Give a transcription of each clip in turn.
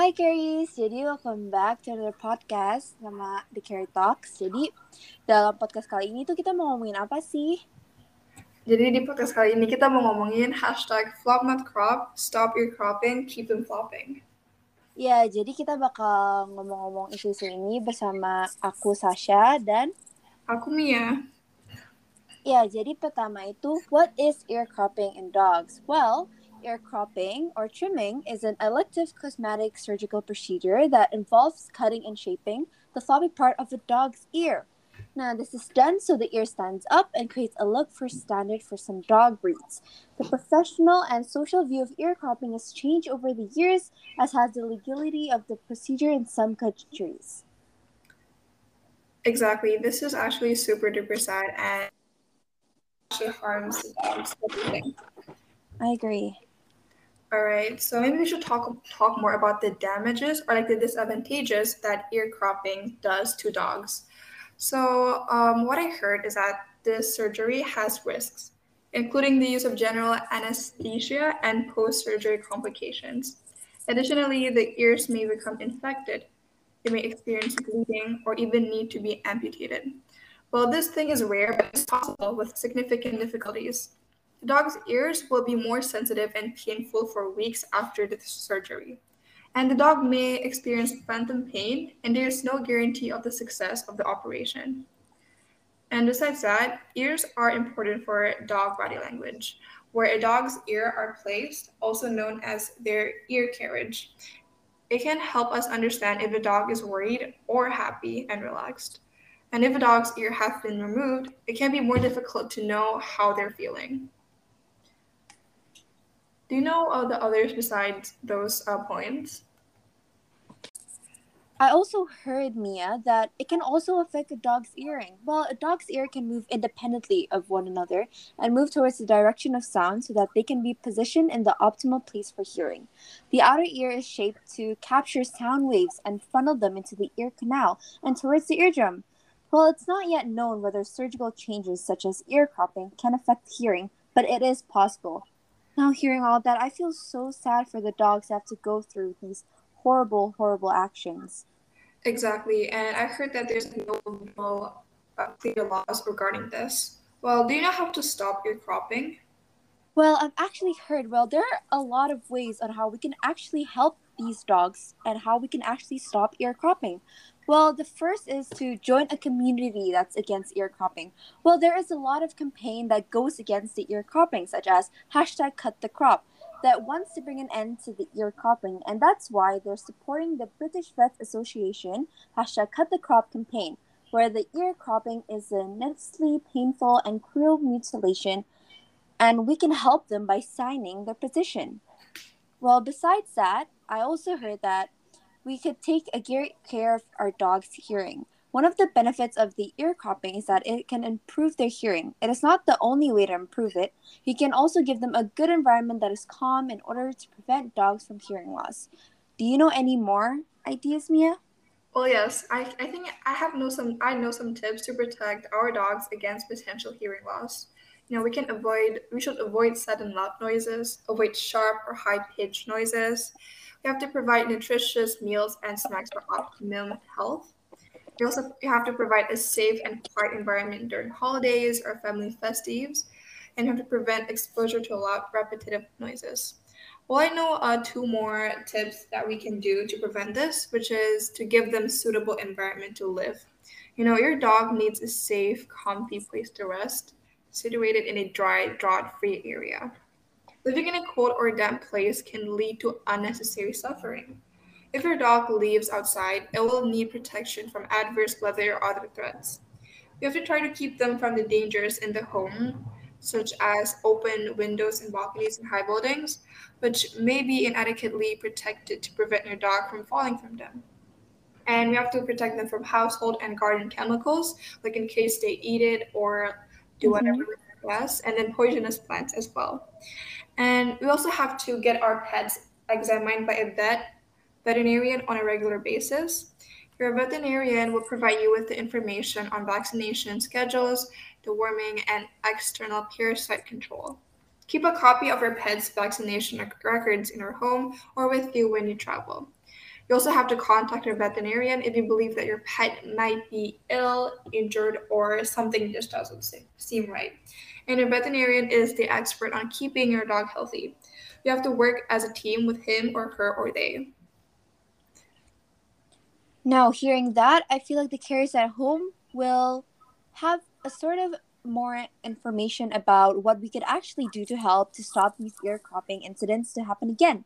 Hi Caries, jadi welcome back to another podcast nama The Carrie Talks. Jadi dalam podcast kali ini tuh kita mau ngomongin apa sih? Jadi di podcast kali ini kita mau ngomongin hashtag flop not crop, stop your cropping, keep them flopping. Ya, jadi kita bakal ngomong-ngomong isu-isu ini bersama aku Sasha dan Aku Mia. ya jadi pertama itu what is ear cropping in dogs? Well, ear cropping or trimming is an elective cosmetic surgical procedure that involves cutting and shaping the floppy part of a dog's ear. Now, this is done so the ear stands up and creates a look for standard for some dog breeds. The professional and social view of ear cropping has changed over the years, as has the legality of the procedure in some countries. Exactly. This is actually super duper sad and actually harms the dogs. I agree. All right, so maybe we should talk talk more about the damages or like the disadvantages that ear cropping does to dogs. So, um, what I heard is that this surgery has risks, including the use of general anesthesia and post surgery complications. Additionally, the ears may become infected. They may experience bleeding or even need to be amputated. Well, this thing is rare, but it's possible with significant difficulties. The dog's ears will be more sensitive and painful for weeks after the surgery. And the dog may experience phantom pain, and there is no guarantee of the success of the operation. And besides that, ears are important for dog body language, where a dog's ear are placed, also known as their ear carriage. It can help us understand if a dog is worried or happy and relaxed. And if a dog's ear has been removed, it can be more difficult to know how they're feeling. Do you know uh, the others besides those uh, points? I also heard, Mia, that it can also affect a dog's earring. Well, a dog's ear can move independently of one another and move towards the direction of sound so that they can be positioned in the optimal place for hearing. The outer ear is shaped to capture sound waves and funnel them into the ear canal and towards the eardrum. Well, it's not yet known whether surgical changes such as ear cropping can affect hearing, but it is possible. Now, hearing all that, I feel so sad for the dogs that have to go through these horrible, horrible actions. Exactly, and I heard that there's no, uh, clear laws regarding this. Well, do you know how to stop ear cropping? Well, I've actually heard, well, there are a lot of ways on how we can actually help these dogs and how we can actually stop ear cropping. Well, the first is to join a community that's against ear cropping. Well, there is a lot of campaign that goes against the ear cropping, such as hashtag cut the crop, that wants to bring an end to the ear cropping, and that's why they're supporting the British Vet Association hashtag cut the crop campaign, where the ear cropping is a immensely painful and cruel mutilation, and we can help them by signing their petition. Well, besides that, I also heard that we could take a great care of our dog's hearing. One of the benefits of the ear cropping is that it can improve their hearing. It is not the only way to improve it. You can also give them a good environment that is calm in order to prevent dogs from hearing loss. Do you know any more ideas, Mia? Well, yes, I, I think I have know some I know some tips to protect our dogs against potential hearing loss. You know, we can avoid we should avoid sudden loud noises, avoid sharp or high pitched noises. We have to provide nutritious meals and snacks for optimum health. You also have to provide a safe and quiet environment during holidays or family festives, and you have to prevent exposure to a loud, repetitive noises. Well, I know uh, two more tips that we can do to prevent this, which is to give them suitable environment to live. You know, your dog needs a safe, comfy place to rest, situated in a dry, drought-free area. Living in a cold or damp place can lead to unnecessary suffering. If your dog lives outside, it will need protection from adverse weather or other threats. You have to try to keep them from the dangers in the home, such as open windows and balconies in high buildings, which may be inadequately protected to prevent your dog from falling from them. And we have to protect them from household and garden chemicals, like in case they eat it or do mm-hmm. whatever with their and then poisonous plants as well. And we also have to get our pets examined by a vet veterinarian on a regular basis. Your veterinarian will provide you with the information on vaccination schedules, deworming, and external parasite control. Keep a copy of your pet's vaccination records in your home or with you when you travel. You also have to contact a veterinarian if you believe that your pet might be ill, injured, or something just doesn't seem right. And a veterinarian is the expert on keeping your dog healthy. You have to work as a team with him or her or they. Now, hearing that, I feel like the carers at home will have a sort of more information about what we could actually do to help to stop these ear cropping incidents to happen again.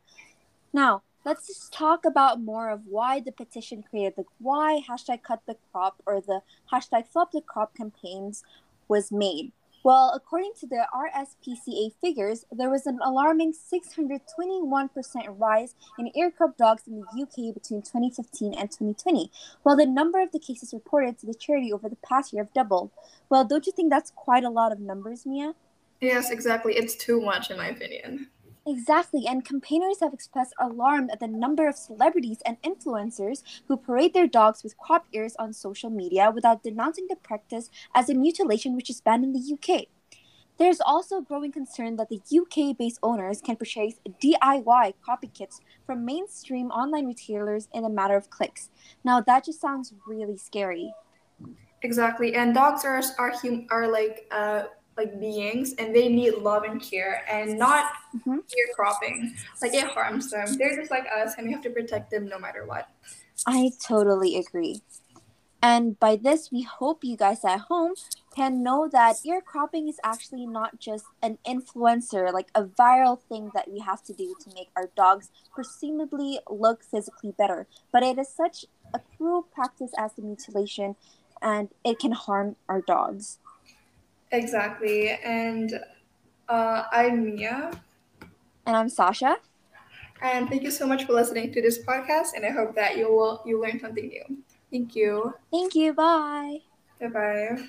Now, let's just talk about more of why the petition created, like why hashtag cut the crop or the hashtag stop the crop campaigns was made. Well, according to the RSPCA figures, there was an alarming 621% rise in ear crop dogs in the UK between 2015 and 2020, while the number of the cases reported to the charity over the past year have doubled. Well, don't you think that's quite a lot of numbers, Mia? Yes, exactly. It's too much, in my opinion. Exactly, and campaigners have expressed alarm at the number of celebrities and influencers who parade their dogs with crop ears on social media without denouncing the practice as a mutilation which is banned in the UK. There's also growing concern that the UK based owners can purchase DIY copy kits from mainstream online retailers in a matter of clicks. Now, that just sounds really scary. Exactly, and dogs are, are, hum- are like uh, like beings and they need love and care and not mm-hmm. cropping. Like it harms them. They're just like us and we have to protect them no matter what. I totally agree. And by this, we hope you guys at home can know that ear cropping is actually not just an influencer, like a viral thing that we have to do to make our dogs presumably look physically better, but it is such a cruel practice as the mutilation and it can harm our dogs. Exactly. And uh, I'm Mia. And I'm Sasha. And thank you so much for listening to this podcast. And I hope that you will you learn something new. Thank you. Thank you. Bye. Bye bye.